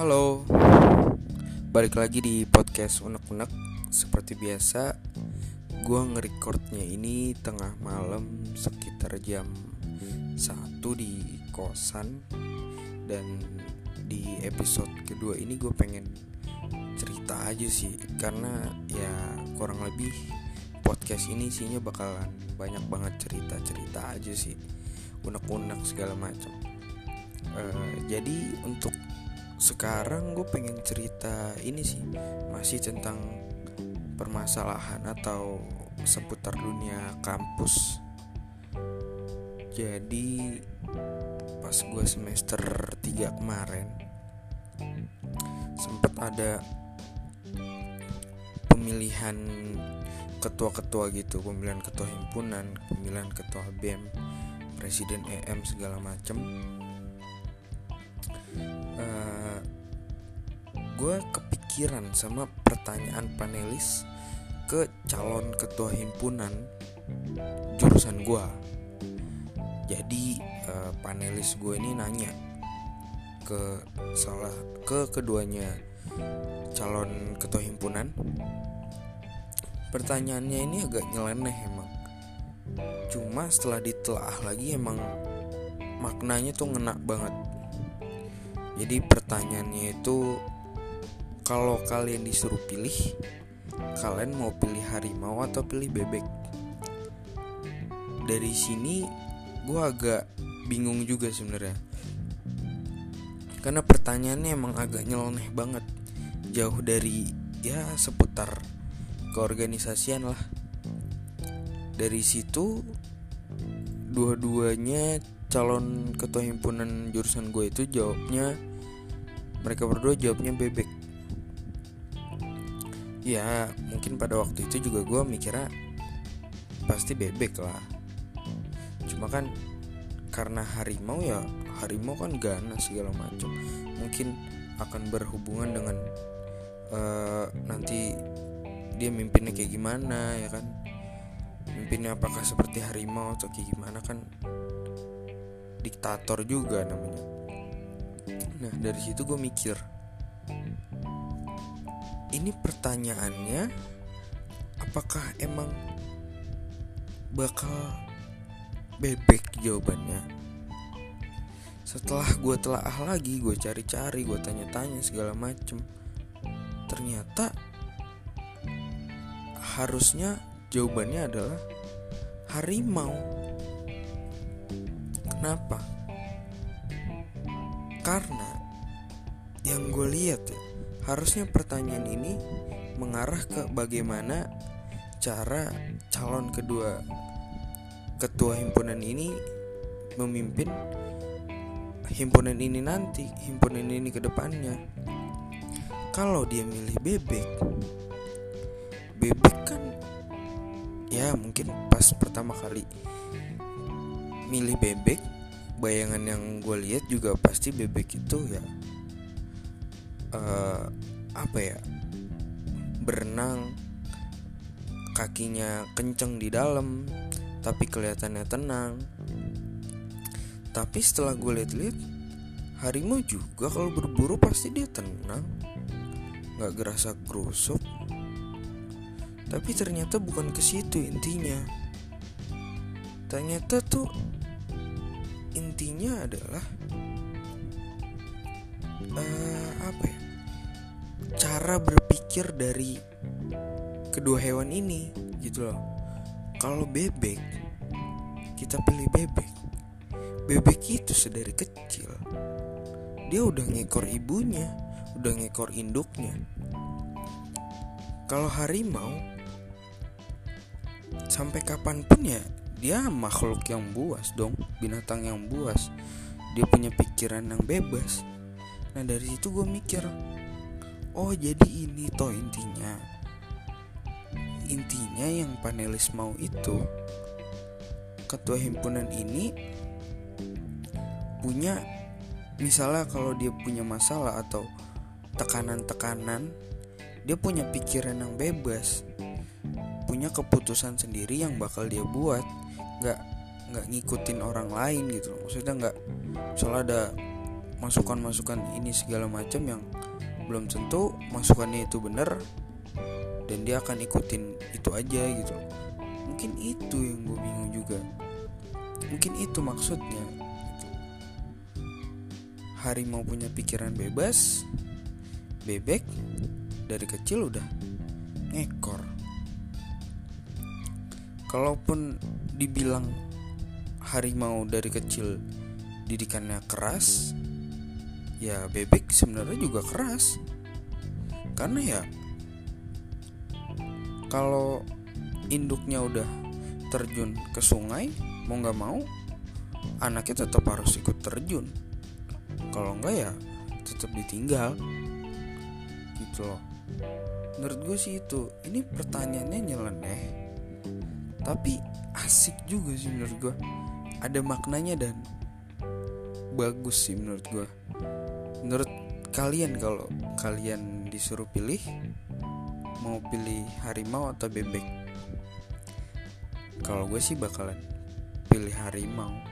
Halo, balik lagi di podcast unek-unek. Seperti biasa, gue ngerekordnya ini tengah malam sekitar jam 1 di kosan. Dan di episode kedua ini gue pengen cerita aja sih Karena ya kurang lebih podcast ini isinya bakalan banyak banget cerita-cerita aja sih. Unek-unek segala macam. Uh, Jadi untuk sekarang gue pengen cerita ini sih masih tentang permasalahan atau seputar dunia kampus. Jadi pas gue semester 3 kemarin sempat ada pemilihan ketua-ketua gitu pemilihan ketua himpunan pemilihan ketua BEM presiden EM segala macem gue kepikiran sama pertanyaan panelis ke calon ketua himpunan jurusan gue jadi uh, panelis gue ini nanya ke salah ke keduanya calon ketua himpunan. Pertanyaannya ini agak nyeleneh emang. Cuma setelah ditelaah lagi emang maknanya tuh ngena banget. Jadi pertanyaannya itu kalau kalian disuruh pilih, kalian mau pilih harimau atau pilih bebek? Dari sini gue agak bingung juga sebenarnya. Karena pertanyaannya emang agak nyeleneh banget. Jauh dari ya seputar keorganisasian lah. Dari situ dua-duanya calon ketua himpunan jurusan gue itu jawabnya mereka berdua jawabnya bebek ya mungkin pada waktu itu juga gue mikirnya pasti bebek lah. Cuma kan karena harimau ya harimau kan ganas segala macam mungkin akan berhubungan dengan uh, nanti dia mimpinnya kayak gimana ya kan? Mimpinnya apakah seperti harimau atau kayak gimana kan diktator juga namanya. Nah dari situ gue mikir ini pertanyaannya apakah emang bakal bebek jawabannya? Setelah gue telah lagi gue cari-cari gue tanya-tanya segala macem. Ternyata harusnya jawabannya adalah harimau. Kenapa? Karena yang gue lihat ya Harusnya pertanyaan ini mengarah ke bagaimana cara calon kedua ketua himpunan ini memimpin himpunan ini nanti, himpunan ini ke depannya. Kalau dia milih bebek, bebek kan ya mungkin pas pertama kali milih bebek, bayangan yang gue lihat juga pasti bebek itu ya uh, apa ya berenang kakinya kenceng di dalam tapi kelihatannya tenang. Tapi setelah gue lihat-lihat harimau juga kalau berburu pasti dia tenang. Nggak gerasa kerusuk tapi ternyata bukan ke situ intinya. Ternyata tuh intinya adalah uh, apa ya? Cara berpikir dari kedua hewan ini gitu loh. Kalau bebek kita pilih bebek. Bebek itu sedari kecil. Dia udah ngekor ibunya udah ngekor induknya. Kalau harimau sampai kapan pun ya dia makhluk yang buas dong binatang yang buas. Dia punya pikiran yang bebas nah dari situ gue mikir oh jadi ini toh intinya. Intinya yang panelis mau itu ketua himpunan ini punya misalnya kalau dia punya masalah atau tekanan-tekanan dia punya pikiran yang bebas punya keputusan sendiri yang bakal dia buat nggak nggak ngikutin orang lain gitu maksudnya nggak misalnya ada masukan-masukan ini segala macam yang belum tentu masukannya itu benar dan dia akan ikutin itu aja gitu. Mungkin itu yang gue bingung juga. Mungkin itu maksudnya. Harimau punya pikiran bebas bebek dari kecil udah ngekor. Kalaupun dibilang harimau dari kecil didikannya keras ya bebek sebenarnya juga keras. Karena ya kalau induknya udah terjun ke sungai mau nggak mau anaknya tetap harus ikut terjun. Kalau enggak ya tetap ditinggal. Gitu loh. Menurut gue sih itu ini pertanyaannya nyeleneh tapi asik juga sih menurut gue ada maknanya dan bagus sih menurut gue menurut kalian kalau kalian disuruh pilih mau pilih harimau atau bebek? Kalau gue sih bakalan pilih harimau